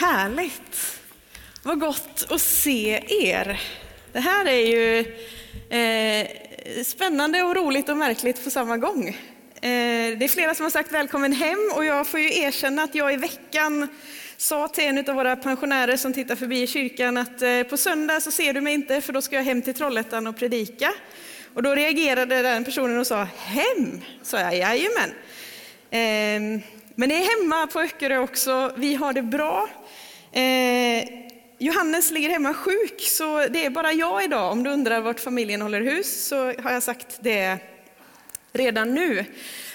Härligt! Vad gott att se er. Det här är ju eh, spännande och roligt och märkligt på samma gång. Eh, det är flera som har sagt välkommen hem och jag får ju erkänna att jag i veckan sa till en av våra pensionärer som tittar förbi i kyrkan att eh, på söndag så ser du mig inte för då ska jag hem till Trollhättan och predika. Och då reagerade den personen och sa hem, sa jag, jajamän. Eh, men det är hemma på Öckerö också, vi har det bra. Eh, Johannes ligger hemma sjuk, så det är bara jag idag. Om du undrar vart familjen håller hus så har jag sagt det redan nu.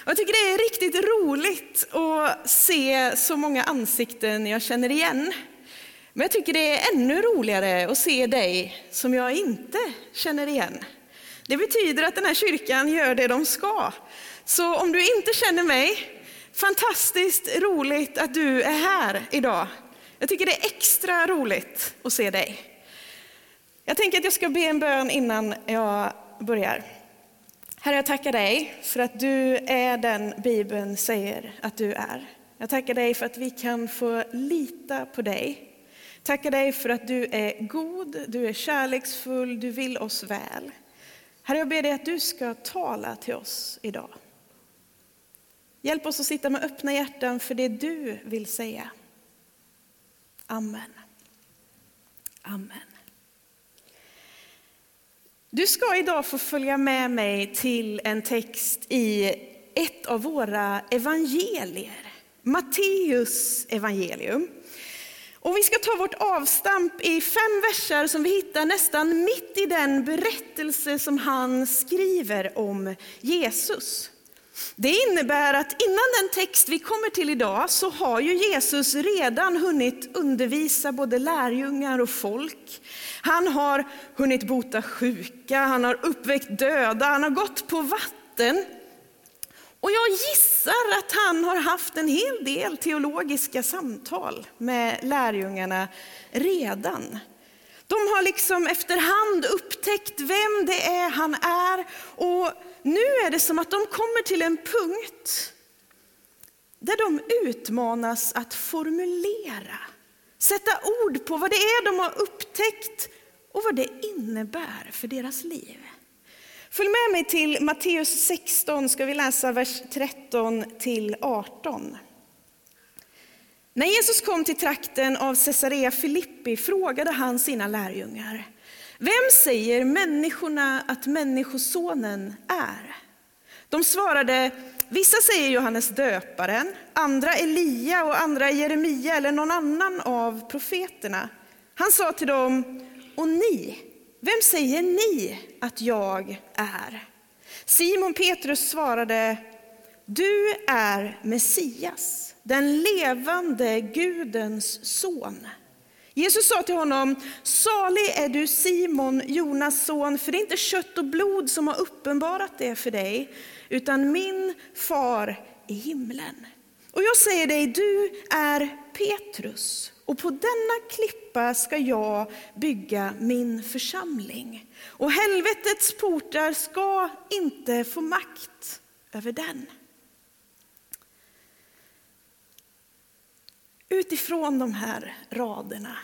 Jag tycker det är riktigt roligt att se så många ansikten jag känner igen. Men jag tycker det är ännu roligare att se dig som jag inte känner igen. Det betyder att den här kyrkan gör det de ska. Så om du inte känner mig, fantastiskt roligt att du är här idag. Jag tycker det är extra roligt att se dig. Jag tänker att jag ska be en bön innan jag börjar. Herre, jag tackar dig för att du är den Bibeln säger att du är. Jag tackar dig för att vi kan få lita på dig. Tackar dig för att du är god, du är kärleksfull, du vill oss väl. Herre, jag ber dig att du ska tala till oss idag. Hjälp oss att sitta med öppna hjärtan för det du vill säga. Amen. Amen. Du ska idag få följa med mig till en text i ett av våra evangelier, Matteus evangelium. Och vi ska ta vårt avstamp i fem verser som vi hittar nästan mitt i den berättelse som han skriver om Jesus. Det innebär att innan den text vi kommer till idag så har ju Jesus redan hunnit undervisa både lärjungar och folk. Han har hunnit bota sjuka, han har uppväckt döda, han har gått på vatten. Och jag gissar att han har haft en hel del teologiska samtal med lärjungarna redan. De har liksom efterhand upptäckt vem det är han är och nu är det som att de kommer till en punkt där de utmanas att formulera, sätta ord på vad det är de har upptäckt och vad det innebär för deras liv. Följ med mig till Matteus 16, ska vi läsa vers 13 till 18. När Jesus kom till trakten av Caesarea Filippi frågade han sina lärjungar, vem säger människorna att Människosonen är? De svarade, vissa säger Johannes döparen, andra Elia och andra Jeremia eller någon annan av profeterna. Han sa till dem, och ni, vem säger ni att jag är? Simon Petrus svarade, du är Messias, den levande Gudens son. Jesus sa till honom, salig är du Simon, Jonas son, för det är inte kött och blod som har uppenbarat det för dig, utan min far i himlen. Och jag säger dig, du är Petrus, och på denna klippa ska jag bygga min församling. Och helvetets portar ska inte få makt över den. Utifrån de här raderna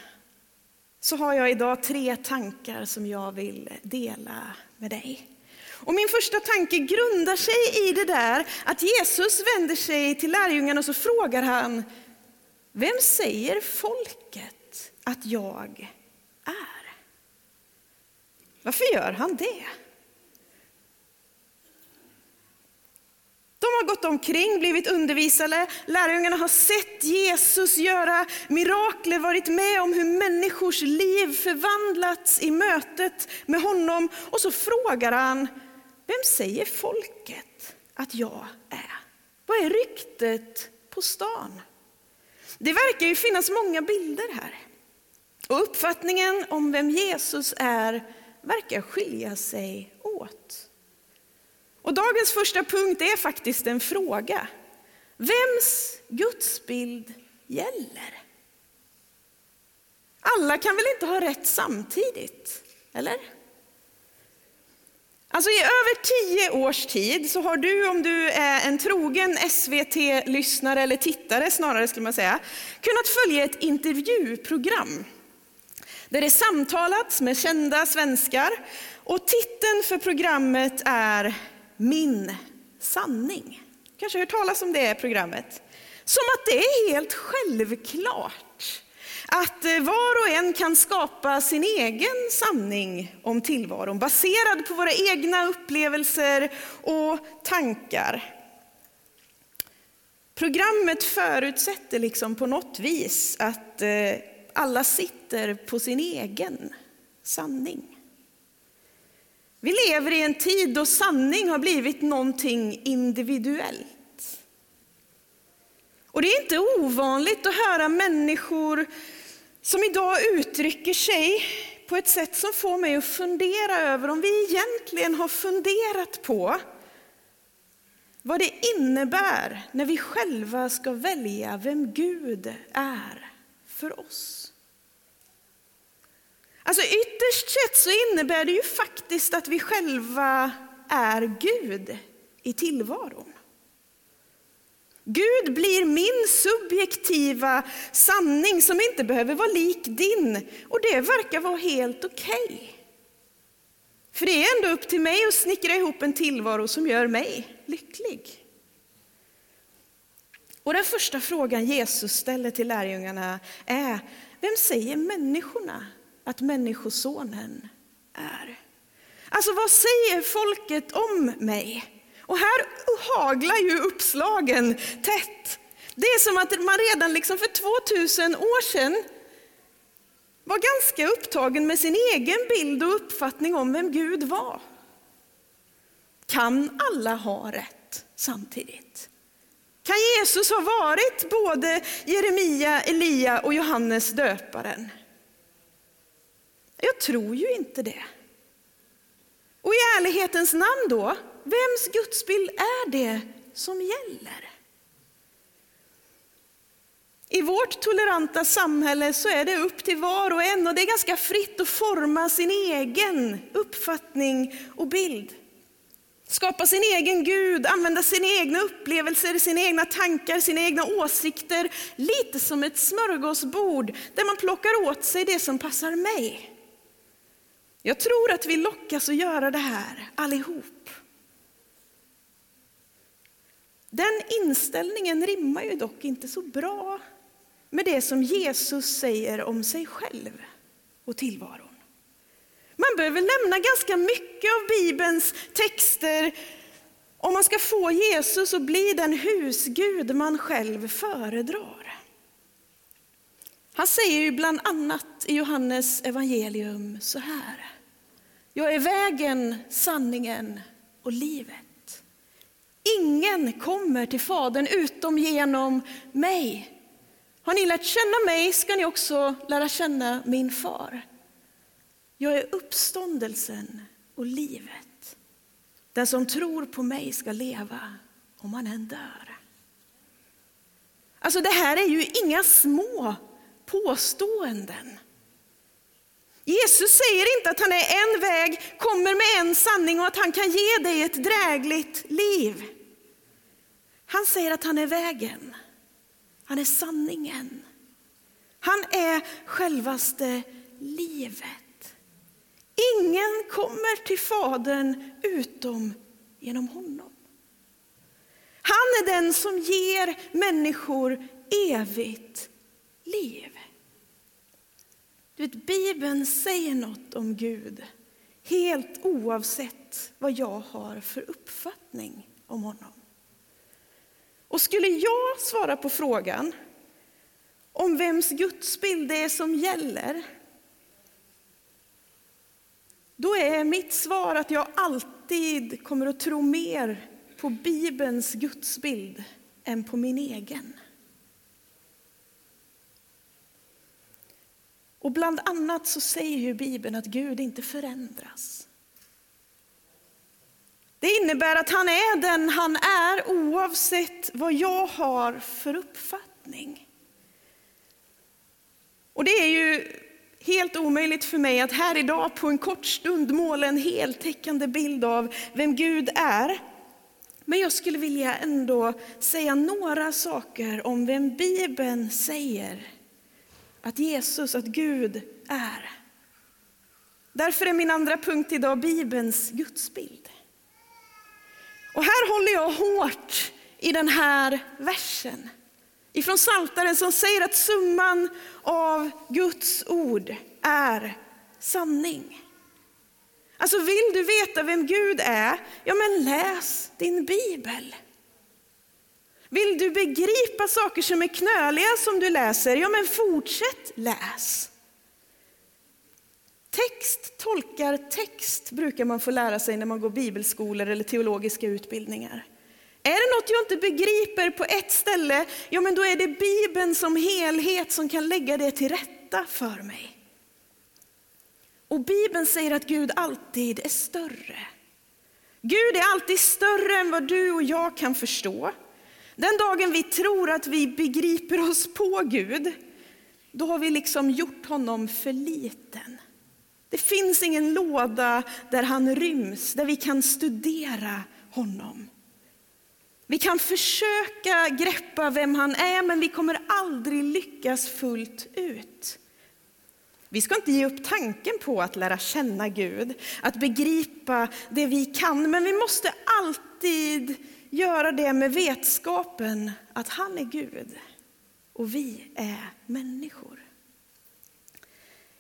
så har jag idag tre tankar som jag vill dela med dig. Och min första tanke grundar sig i det där att Jesus vänder sig till lärjungarna och så frågar han, vem säger folket att jag är? Varför gör han det? De har gått omkring, blivit undervisade, lärjungarna har sett Jesus göra mirakler, varit med om hur människors liv förvandlats i mötet med honom. Och så frågar han, vem säger folket att jag är? Vad är ryktet på stan? Det verkar ju finnas många bilder här. Och uppfattningen om vem Jesus är verkar skilja sig åt. Och dagens första punkt är faktiskt en fråga. Vems gudsbild gäller? Alla kan väl inte ha rätt samtidigt? Eller? Alltså i över tio års tid så har du, om du är en trogen SVT-lyssnare eller tittare snarare skulle man säga, kunnat följa ett intervjuprogram där det samtalats med kända svenskar och titeln för programmet är min sanning. Kanske hört talas om det programmet? Som att det är helt självklart att eh, var och en kan skapa sin egen sanning om tillvaron baserad på våra egna upplevelser och tankar. Programmet förutsätter liksom på något vis att eh, alla sitter på sin egen sanning. Vi lever i en tid då sanning har blivit någonting individuellt. Och det är inte ovanligt att höra människor som idag uttrycker sig på ett sätt som får mig att fundera över om vi egentligen har funderat på vad det innebär när vi själva ska välja vem Gud är för oss. Alltså ytterst sett så innebär det ju faktiskt att vi själva är Gud i tillvaron. Gud blir min subjektiva sanning som inte behöver vara lik din. Och det verkar vara helt okej. Okay. För det är ändå upp till mig att snickra ihop en tillvaro som gör mig lycklig. Och den första frågan Jesus ställer till lärjungarna är, vem säger människorna att Människosonen är? Alltså vad säger folket om mig? Och här haglar ju uppslagen tätt. Det är som att man redan liksom för 2000 år sedan var ganska upptagen med sin egen bild och uppfattning om vem Gud var. Kan alla ha rätt samtidigt? Kan Jesus ha varit både Jeremia, Elia och Johannes döparen? Jag tror ju inte det. Och i ärlighetens namn då, vems gudsbild är det som gäller? I vårt toleranta samhälle så är det upp till var och en och det är ganska fritt att forma sin egen uppfattning och bild. Skapa sin egen Gud, använda sina egna upplevelser, sina egna tankar, sina egna åsikter. Lite som ett smörgåsbord där man plockar åt sig det som passar mig. Jag tror att vi lockas att göra det här allihop. Den inställningen rimmar ju dock inte så bra med det som Jesus säger om sig själv och tillvaron. Man behöver nämna ganska mycket av Bibelns texter om man ska få Jesus att bli den husgud man själv föredrar. Han säger ju bland annat i Johannes evangelium så här. Jag är vägen, sanningen och livet. Ingen kommer till Fadern utom genom mig. Har ni lärt känna mig ska ni också lära känna min far. Jag är uppståndelsen och livet. Den som tror på mig ska leva om han än dör. Alltså det här är ju inga små påståenden. Jesus säger inte att han är en väg, kommer med en sanning och att han kan ge dig ett drägligt liv. Han säger att han är vägen, han är sanningen. Han är självaste livet. Ingen kommer till Fadern utom genom honom. Han är den som ger människor evigt liv. Du vet, Bibeln säger något om Gud helt oavsett vad jag har för uppfattning om honom. Och skulle jag svara på frågan om vems gudsbild det är som gäller då är mitt svar att jag alltid kommer att tro mer på Bibelns gudsbild än på min egen. Och bland annat så säger ju Bibeln att Gud inte förändras. Det innebär att han är den han är oavsett vad jag har för uppfattning. Och det är ju helt omöjligt för mig att här idag på en kort stund måla en heltäckande bild av vem Gud är. Men jag skulle vilja ändå säga några saker om vem Bibeln säger att Jesus, att Gud är. Därför är min andra punkt idag Bibelns gudsbild. Och här håller jag hårt i den här versen ifrån Saltaren som säger att summan av Guds ord är sanning. Alltså vill du veta vem Gud är, ja men läs din bibel. Vill du begripa saker som är knöliga som du läser, ja men fortsätt läs. Text tolkar text brukar man få lära sig när man går bibelskolor eller teologiska utbildningar. Är det något jag inte begriper på ett ställe, ja men då är det Bibeln som helhet som kan lägga det till rätta för mig. Och Bibeln säger att Gud alltid är större. Gud är alltid större än vad du och jag kan förstå. Den dagen vi tror att vi begriper oss på Gud, då har vi liksom gjort honom för liten. Det finns ingen låda där han ryms, där vi kan studera honom. Vi kan försöka greppa vem han är, men vi kommer aldrig lyckas fullt ut. Vi ska inte ge upp tanken på att lära känna Gud, att begripa det vi kan, men vi måste alltid göra det med vetskapen att han är Gud och vi är människor.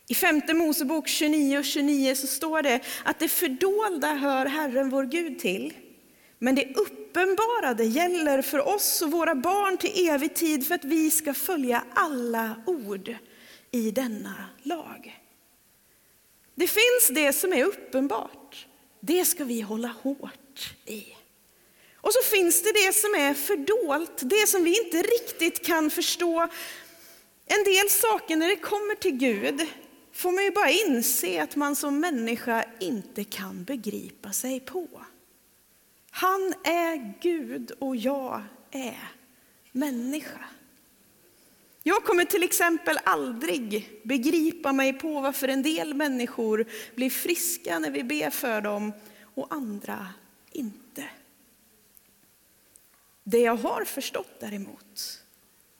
I femte Mosebok 29 och 29 så står det att det fördolda hör Herren vår Gud till. Men det uppenbarade gäller för oss och våra barn till evig tid för att vi ska följa alla ord i denna lag. Det finns det som är uppenbart. Det ska vi hålla hårt i. Och så finns det det som är fördolt, det som vi inte riktigt kan förstå. En del saker när det kommer till Gud får man ju bara inse att man som människa inte kan begripa sig på. Han är Gud och jag är människa. Jag kommer till exempel aldrig begripa mig på varför en del människor blir friska när vi ber för dem och andra inte. Det jag har förstått däremot,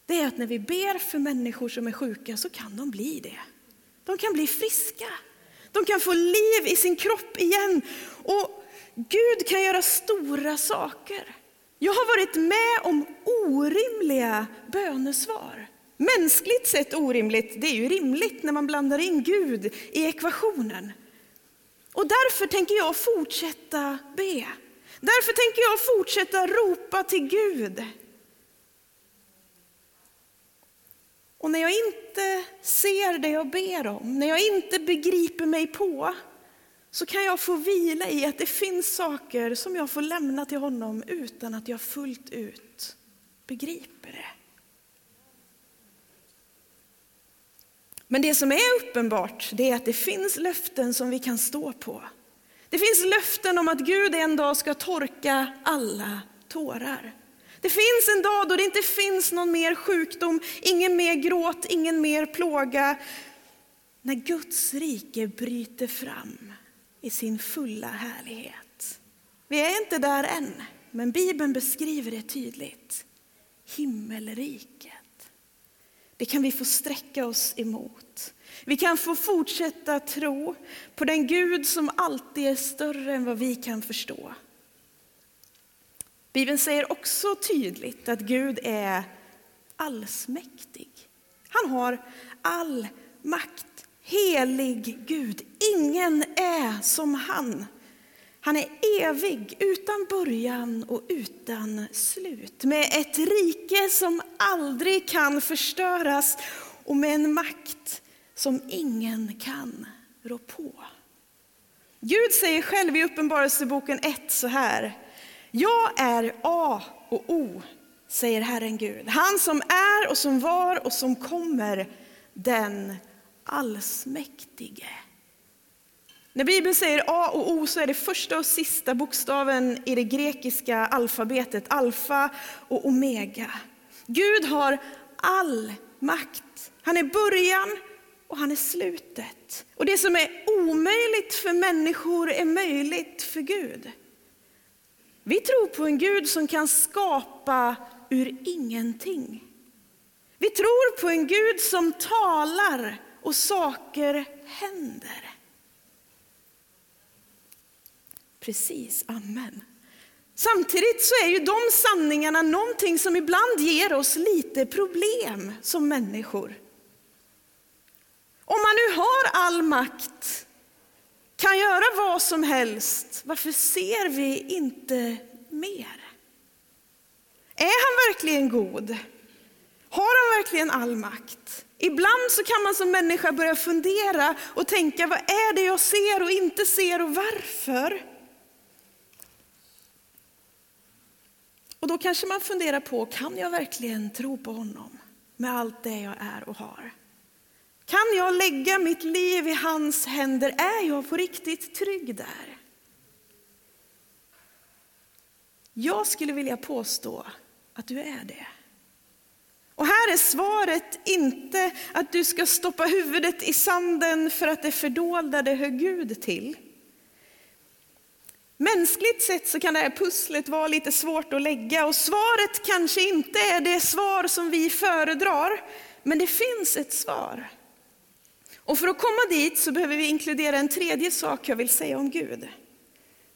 det är att när vi ber för människor som är sjuka så kan de bli det. De kan bli friska. De kan få liv i sin kropp igen. Och Gud kan göra stora saker. Jag har varit med om orimliga bönesvar. Mänskligt sett orimligt, det är ju rimligt när man blandar in Gud i ekvationen. Och därför tänker jag fortsätta be. Därför tänker jag fortsätta ropa till Gud. Och när jag inte ser det jag ber om, när jag inte begriper mig på, så kan jag få vila i att det finns saker som jag får lämna till honom utan att jag fullt ut begriper det. Men det som är uppenbart det är att det finns löften som vi kan stå på. Det finns löften om att Gud en dag ska torka alla tårar. Det finns en dag då det inte finns någon mer sjukdom, ingen mer gråt, ingen mer plåga. När Guds rike bryter fram i sin fulla härlighet. Vi är inte där än, men Bibeln beskriver det tydligt. Himmelrike. Det kan vi få sträcka oss emot. Vi kan få fortsätta tro på den Gud som alltid är större än vad vi kan förstå. Bibeln säger också tydligt att Gud är allsmäktig. Han har all makt. Helig Gud, ingen är som han. Han är evig, utan början och utan slut. Med ett rike som aldrig kan förstöras och med en makt som ingen kan rå på. Gud säger själv i Uppenbarelseboken 1 så här. Jag är A och O, säger Herren Gud. Han som är och som var och som kommer, den allsmäktige. När Bibeln säger A och O så är det första och sista bokstaven i det grekiska alfabetet, alfa och omega. Gud har all makt. Han är början och han är slutet. Och det som är omöjligt för människor är möjligt för Gud. Vi tror på en Gud som kan skapa ur ingenting. Vi tror på en Gud som talar och saker händer. Precis, amen. Samtidigt så är ju de sanningarna någonting som ibland ger oss lite problem som människor. Om man nu har all makt, kan göra vad som helst, varför ser vi inte mer? Är han verkligen god? Har han verkligen all makt? Ibland så kan man som människa börja fundera och tänka, vad är det jag ser och inte ser och varför? Och då kanske man funderar på, kan jag verkligen tro på honom med allt det jag är och har? Kan jag lägga mitt liv i hans händer? Är jag på riktigt trygg där? Jag skulle vilja påstå att du är det. Och här är svaret inte att du ska stoppa huvudet i sanden för att det fördolda det hör Gud till. Mänskligt sett så kan det här pusslet vara lite svårt att lägga och svaret kanske inte är det svar som vi föredrar, men det finns ett svar. Och för att komma dit så behöver vi inkludera en tredje sak jag vill säga om Gud.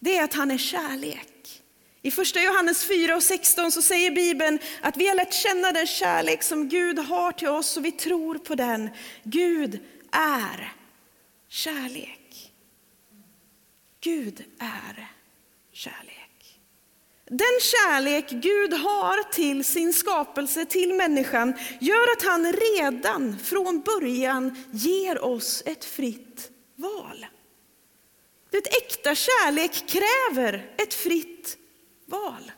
Det är att han är kärlek. I första Johannes 4 och 16 så säger Bibeln att vi har lärt känna den kärlek som Gud har till oss och vi tror på den. Gud är kärlek. Gud är kärlek. Den kärlek Gud har till sin skapelse, till människan, gör att han redan från början ger oss ett fritt val. Det äkta kärlek kräver ett fritt val.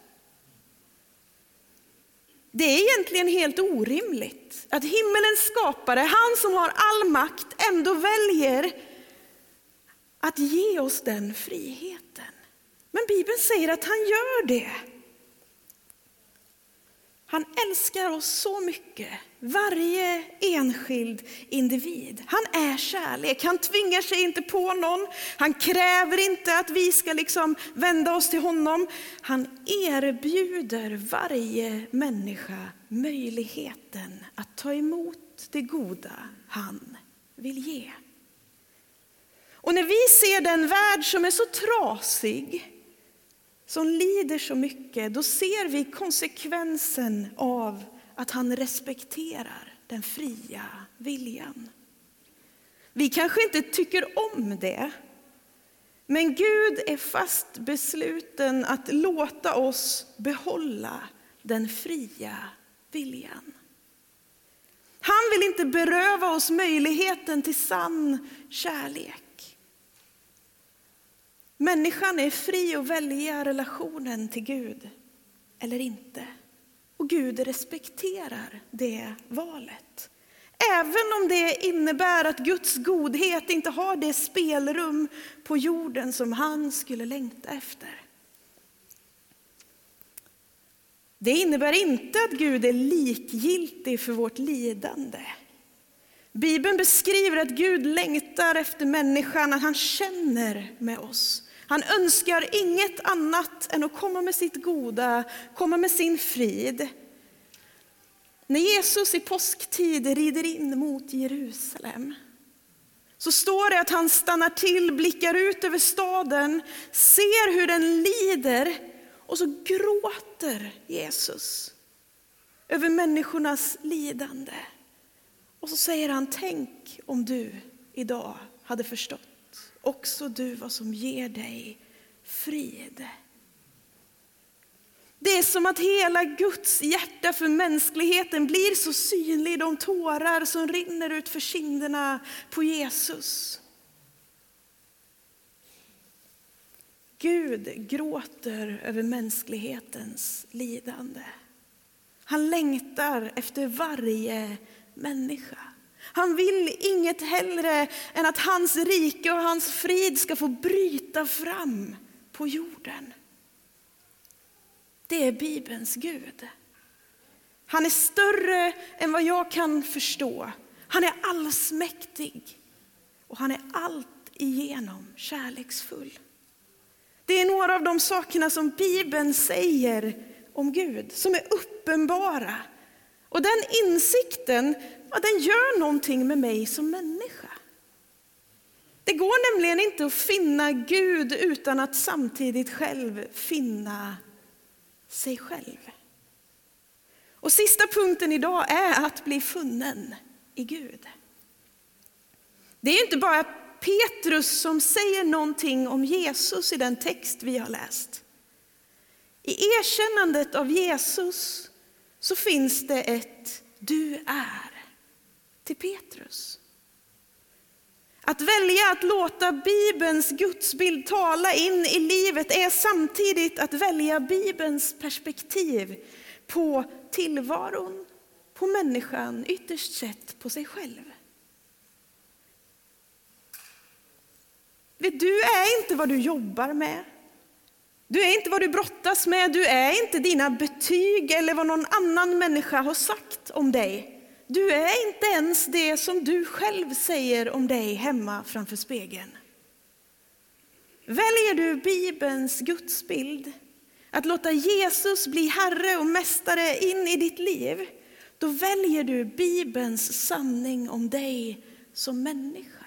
Det är egentligen helt orimligt att himmelens skapare, han som har all makt, ändå väljer att ge oss den friheten. Men Bibeln säger att han gör det. Han älskar oss så mycket, varje enskild individ. Han är kärlek, han tvingar sig inte på någon, han kräver inte att vi ska liksom vända oss till honom. Han erbjuder varje människa möjligheten att ta emot det goda han vill ge. Och när vi ser den värld som är så trasig, som lider så mycket, då ser vi konsekvensen av att han respekterar den fria viljan. Vi kanske inte tycker om det, men Gud är fast besluten att låta oss behålla den fria viljan. Han vill inte beröva oss möjligheten till sann kärlek. Människan är fri att välja relationen till Gud eller inte. Och Gud respekterar det valet. Även om det innebär att Guds godhet inte har det spelrum på jorden som han skulle längta efter. Det innebär inte att Gud är likgiltig för vårt lidande. Bibeln beskriver att Gud längtar efter människan, att han känner med oss. Han önskar inget annat än att komma med sitt goda, komma med sin frid. När Jesus i påsktid rider in mot Jerusalem så står det att han stannar till, blickar ut över staden, ser hur den lider och så gråter Jesus över människornas lidande. Och så säger han, tänk om du idag hade förstått också du vad som ger dig frid. Det är som att hela Guds hjärta för mänskligheten blir så synlig i de tårar som rinner ut för kinderna på Jesus. Gud gråter över mänsklighetens lidande. Han längtar efter varje människa. Han vill inget hellre än att hans rike och hans frid ska få bryta fram på jorden. Det är Bibelns Gud. Han är större än vad jag kan förstå. Han är allsmäktig och han är allt igenom kärleksfull. Det är några av de sakerna som Bibeln säger om Gud, som är uppenbara. Och den insikten, ja, den gör någonting med mig som människa. Det går nämligen inte att finna Gud utan att samtidigt själv finna sig själv. Och sista punkten idag är att bli funnen i Gud. Det är inte bara Petrus som säger någonting om Jesus i den text vi har läst. I erkännandet av Jesus så finns det ett du är till Petrus. Att välja att låta Bibelns gudsbild tala in i livet är samtidigt att välja Bibelns perspektiv på tillvaron, på människan, ytterst sett på sig själv. Du är inte vad du jobbar med. Du är inte vad du brottas med, du är inte dina betyg eller vad någon annan människa har sagt om dig. Du är inte ens det som du själv säger om dig hemma framför spegeln. Väljer du Bibelns gudsbild, att låta Jesus bli Herre och Mästare in i ditt liv, då väljer du Bibelns sanning om dig som människa.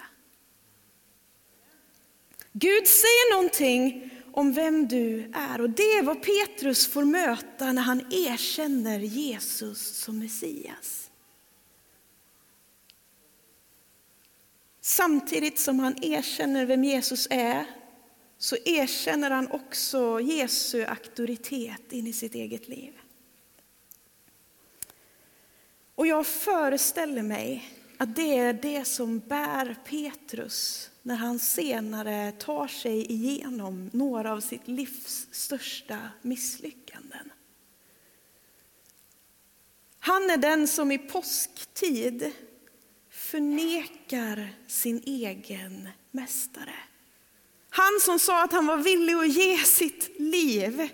Gud säger någonting om vem du är och det är vad Petrus får möta när han erkänner Jesus som Messias. Samtidigt som han erkänner vem Jesus är så erkänner han också Jesu auktoritet in i sitt eget liv. Och jag föreställer mig att det är det som bär Petrus när han senare tar sig igenom några av sitt livs största misslyckanden. Han är den som i påsktid förnekar sin egen mästare. Han som sa att han var villig att ge sitt liv.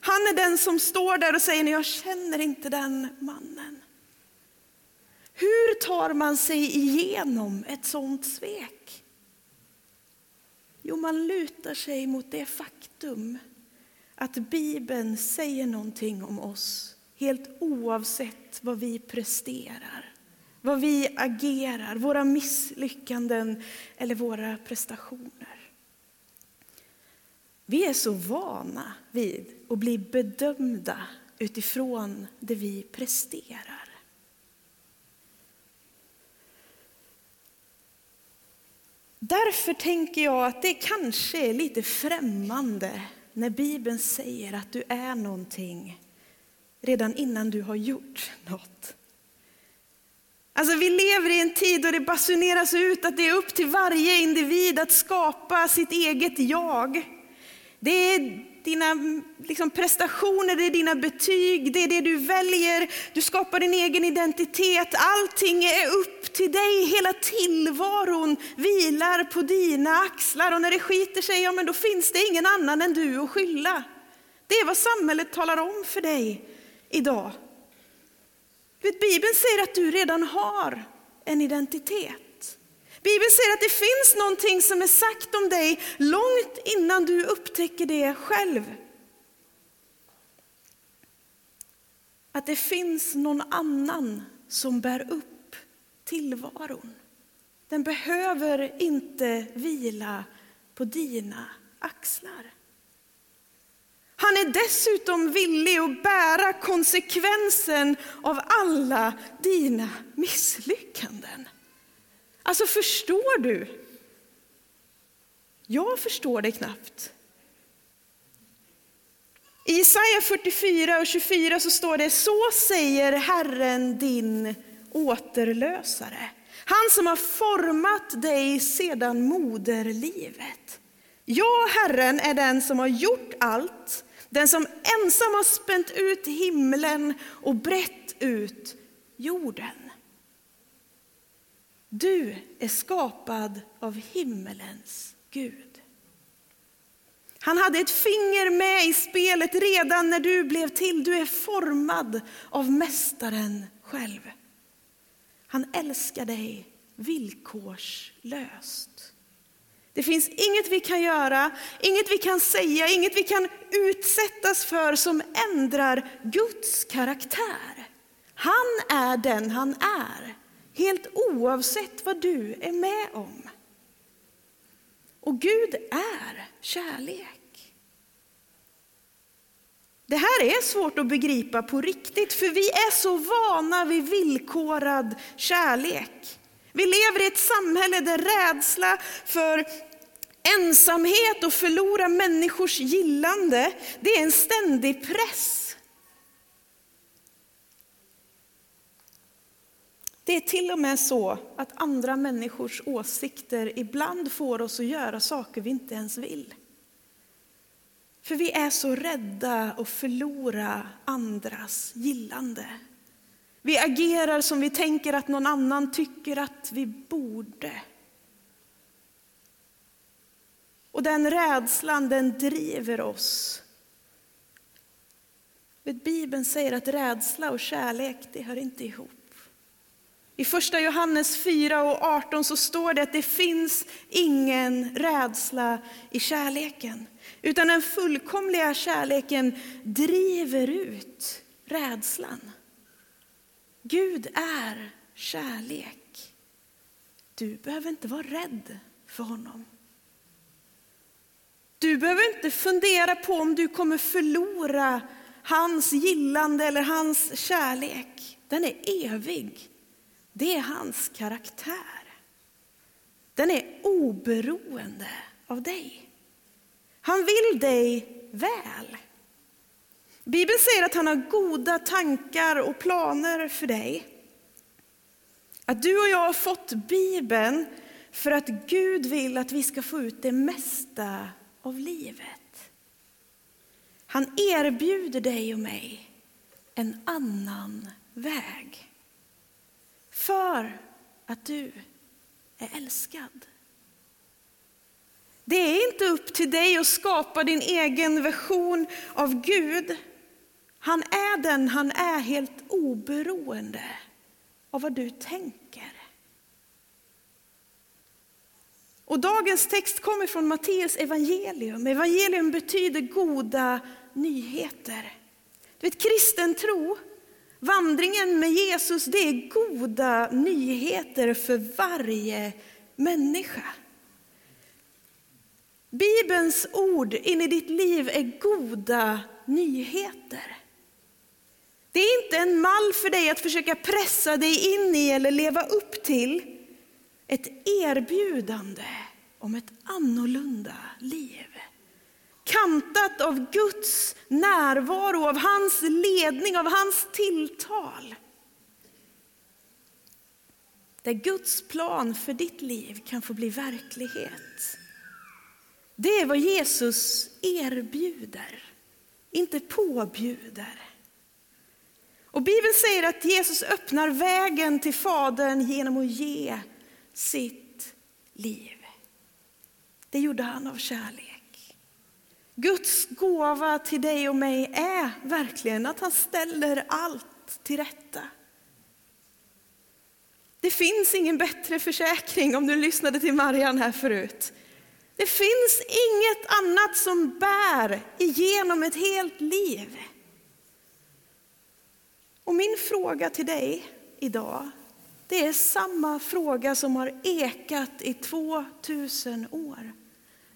Han är den som står där och säger, jag känner inte den mannen. Hur tar man sig igenom ett sånt svek? Jo, man lutar sig mot det faktum att Bibeln säger någonting om oss helt oavsett vad vi presterar, vad vi agerar, våra misslyckanden eller våra prestationer. Vi är så vana vid att bli bedömda utifrån det vi presterar. Därför tänker jag att det kanske är lite främmande när Bibeln säger att du är någonting redan innan du har gjort något. Alltså vi lever i en tid då det basuneras ut att det är upp till varje individ att skapa sitt eget jag. Det är dina liksom, prestationer, det är dina betyg, det är det du väljer. Du skapar din egen identitet. Allting är upp till dig. Hela tillvaron vilar på dina axlar. Och när det skiter sig, ja men då finns det ingen annan än du att skylla. Det är vad samhället talar om för dig idag. Bibeln säger att du redan har en identitet. Bibeln säger att det finns någonting som är sagt om dig långt innan du upptäcker det själv. Att det finns någon annan som bär upp tillvaron. Den behöver inte vila på dina axlar. Han är dessutom villig att bära konsekvensen av alla dina misslyckanden. Alltså förstår du? Jag förstår det knappt. I Jesaja 44 och 24 så står det, så säger Herren din återlösare. Han som har format dig sedan moderlivet. Jag, Herren, är den som har gjort allt, den som ensam har spänt ut himlen och brett ut jorden. Du är skapad av himmelens Gud. Han hade ett finger med i spelet redan när du blev till. Du är formad av Mästaren själv. Han älskar dig villkorslöst. Det finns inget vi kan göra, inget vi kan säga, inget vi kan utsättas för som ändrar Guds karaktär. Han är den han är, helt oavsett vad du är med om. Och Gud är kärlek. Det här är svårt att begripa på riktigt, för vi är så vana vid villkorad kärlek. Vi lever i ett samhälle där rädsla för ensamhet och förlora människors gillande, det är en ständig press. Det är till och med så att andra människors åsikter ibland får oss att göra saker vi inte ens vill. För vi är så rädda att förlora andras gillande. Vi agerar som vi tänker att någon annan tycker att vi borde. Och den rädslan den driver oss. Bibeln säger att rädsla och kärlek det hör inte ihop. I första Johannes 4 och 18 så står det att det finns ingen rädsla i kärleken. Utan den fullkomliga kärleken driver ut rädslan. Gud är kärlek. Du behöver inte vara rädd för honom. Du behöver inte fundera på om du kommer förlora hans gillande eller hans kärlek. Den är evig. Det är hans karaktär. Den är oberoende av dig. Han vill dig väl. Bibeln säger att han har goda tankar och planer för dig. Att du och jag har fått Bibeln för att Gud vill att vi ska få ut det mesta av livet. Han erbjuder dig och mig en annan väg. För att du är älskad. Det är inte upp till dig att skapa din egen version av Gud. Han är den han är helt oberoende av vad du tänker. Och dagens text kommer från Matteus evangelium. Evangelium betyder goda nyheter. Du vet, kristen tro, vandringen med Jesus, det är goda nyheter för varje människa. Bibelns ord in i ditt liv är goda nyheter. Det är inte en mall för dig att försöka pressa dig in i eller leva upp till. Ett erbjudande om ett annorlunda liv. Kantat av Guds närvaro, av hans ledning, av hans tilltal. Där Guds plan för ditt liv kan få bli verklighet. Det är vad Jesus erbjuder, inte påbjuder. Och Bibeln säger att Jesus öppnar vägen till Fadern genom att ge sitt liv. Det gjorde han av kärlek. Guds gåva till dig och mig är verkligen att han ställer allt till rätta. Det finns ingen bättre försäkring om du lyssnade till Marian här förut. Det finns inget annat som bär igenom ett helt liv. Och min fråga till dig idag, det är samma fråga som har ekat i 2000 år.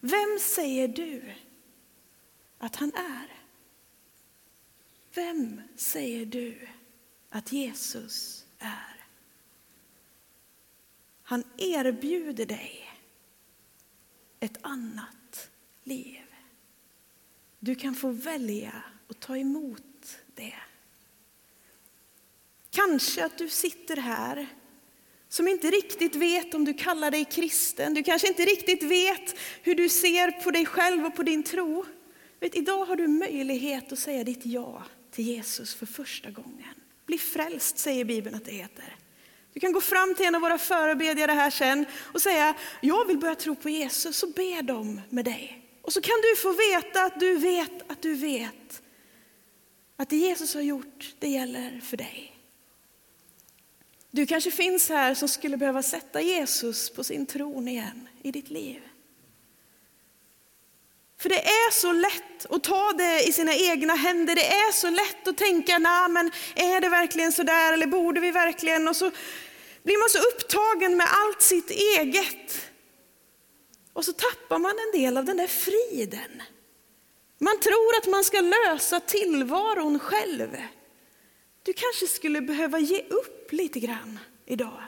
Vem säger du att han är? Vem säger du att Jesus är? Han erbjuder dig ett annat liv. Du kan få välja att ta emot det. Kanske att du sitter här som inte riktigt vet om du kallar dig kristen. Du kanske inte riktigt vet hur du ser på dig själv och på din tro. Vet, idag har du möjlighet att säga ditt ja till Jesus för första gången. Bli frälst säger Bibeln att det heter. Du kan gå fram till en av våra förebedjare här sen och säga, jag vill börja tro på Jesus, så ber de med dig. Och så kan du få veta att du vet att du vet att det Jesus har gjort, det gäller för dig. Du kanske finns här som skulle behöva sätta Jesus på sin tron igen i ditt liv. För det är så lätt att ta det i sina egna händer. Det är så lätt att tänka, nej men är det verkligen så där eller borde vi verkligen? Och så blir man så upptagen med allt sitt eget. Och så tappar man en del av den där friden. Man tror att man ska lösa tillvaron själv. Du kanske skulle behöva ge upp lite grann idag.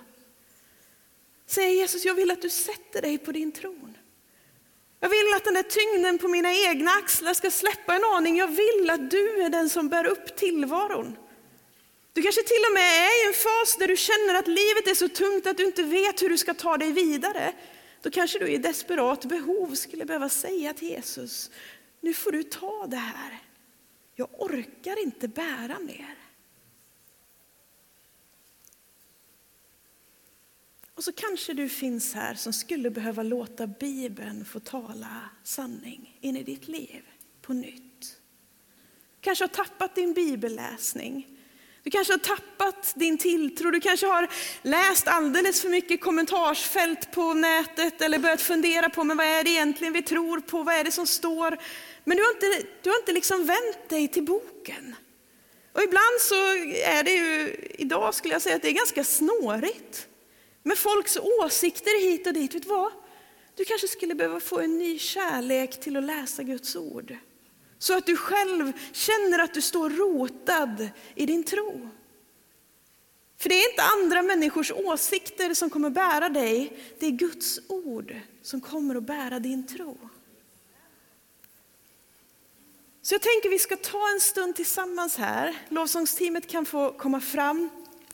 Säg Jesus, jag vill att du sätter dig på din tron. Jag vill att den där tyngden på mina egna axlar ska släppa en aning. Jag vill att du är den som bär upp tillvaron. Du kanske till och med är i en fas där du känner att livet är så tungt att du inte vet hur du ska ta dig vidare. Då kanske du i desperat behov skulle behöva säga till Jesus, nu får du ta det här. Jag orkar inte bära mer. Och så kanske du finns här som skulle behöva låta Bibeln få tala sanning in i ditt liv på nytt. Kanske har tappat din bibelläsning. Du kanske har tappat din tilltro, du kanske har läst alldeles för mycket kommentarsfält på nätet eller börjat fundera på men vad är det egentligen vi tror på, vad är det som står? Men du har inte, du har inte liksom vänt dig till boken. Och ibland så är det ju, idag skulle jag säga att det är ganska snårigt med folks åsikter hit och dit. Vet du vad? Du kanske skulle behöva få en ny kärlek till att läsa Guds ord. Så att du själv känner att du står rotad i din tro. För det är inte andra människors åsikter som kommer bära dig, det är Guds ord som kommer att bära din tro. Så jag tänker vi ska ta en stund tillsammans här. Lovsångsteamet kan få komma fram.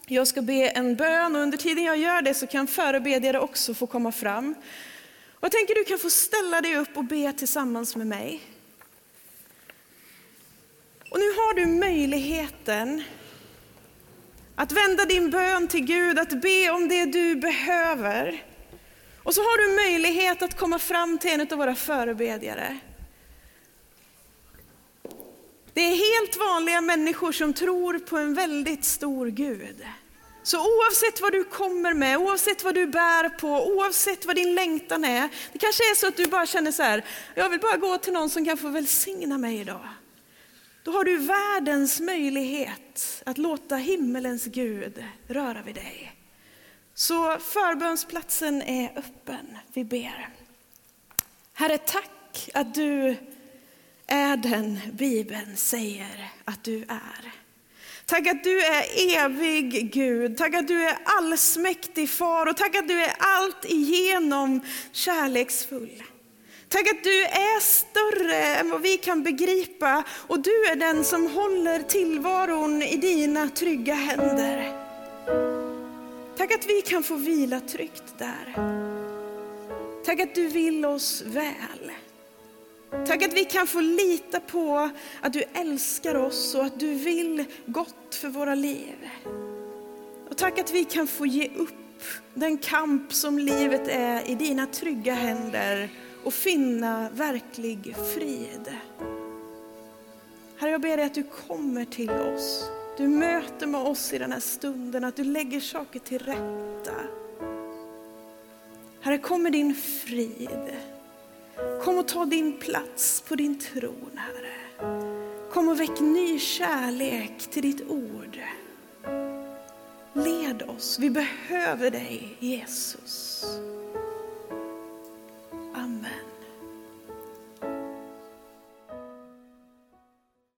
Jag ska be en bön och under tiden jag gör det så kan förebedjare också få komma fram. Och jag tänker du kan få ställa dig upp och be tillsammans med mig. Och nu har du möjligheten att vända din bön till Gud, att be om det du behöver. Och så har du möjlighet att komma fram till en av våra förebedjare. Det är helt vanliga människor som tror på en väldigt stor Gud. Så oavsett vad du kommer med, oavsett vad du bär på, oavsett vad din längtan är. Det kanske är så att du bara känner så här, jag vill bara gå till någon som kan få välsigna mig idag. Då har du världens möjlighet att låta himmelens Gud röra vid dig. Så förbönsplatsen är öppen. Vi ber. Herre, tack att du är den Bibeln säger att du är. Tack att du är evig Gud, tack att du är allsmäktig far och tack att du är allt igenom kärleksfull. Tack att du är större än vad vi kan begripa och du är den som håller tillvaron i dina trygga händer. Tack att vi kan få vila tryggt där. Tack att du vill oss väl. Tack att vi kan få lita på att du älskar oss och att du vill gott för våra liv. Och tack att vi kan få ge upp den kamp som livet är i dina trygga händer och finna verklig frid. Herre, jag ber dig att du kommer till oss. Du möter med oss i den här stunden, att du lägger saker till rätta. Herre, kom med din frid. Kom och ta din plats på din tron, Herre. Kom och väck ny kärlek till ditt ord. Led oss, vi behöver dig Jesus. Amen.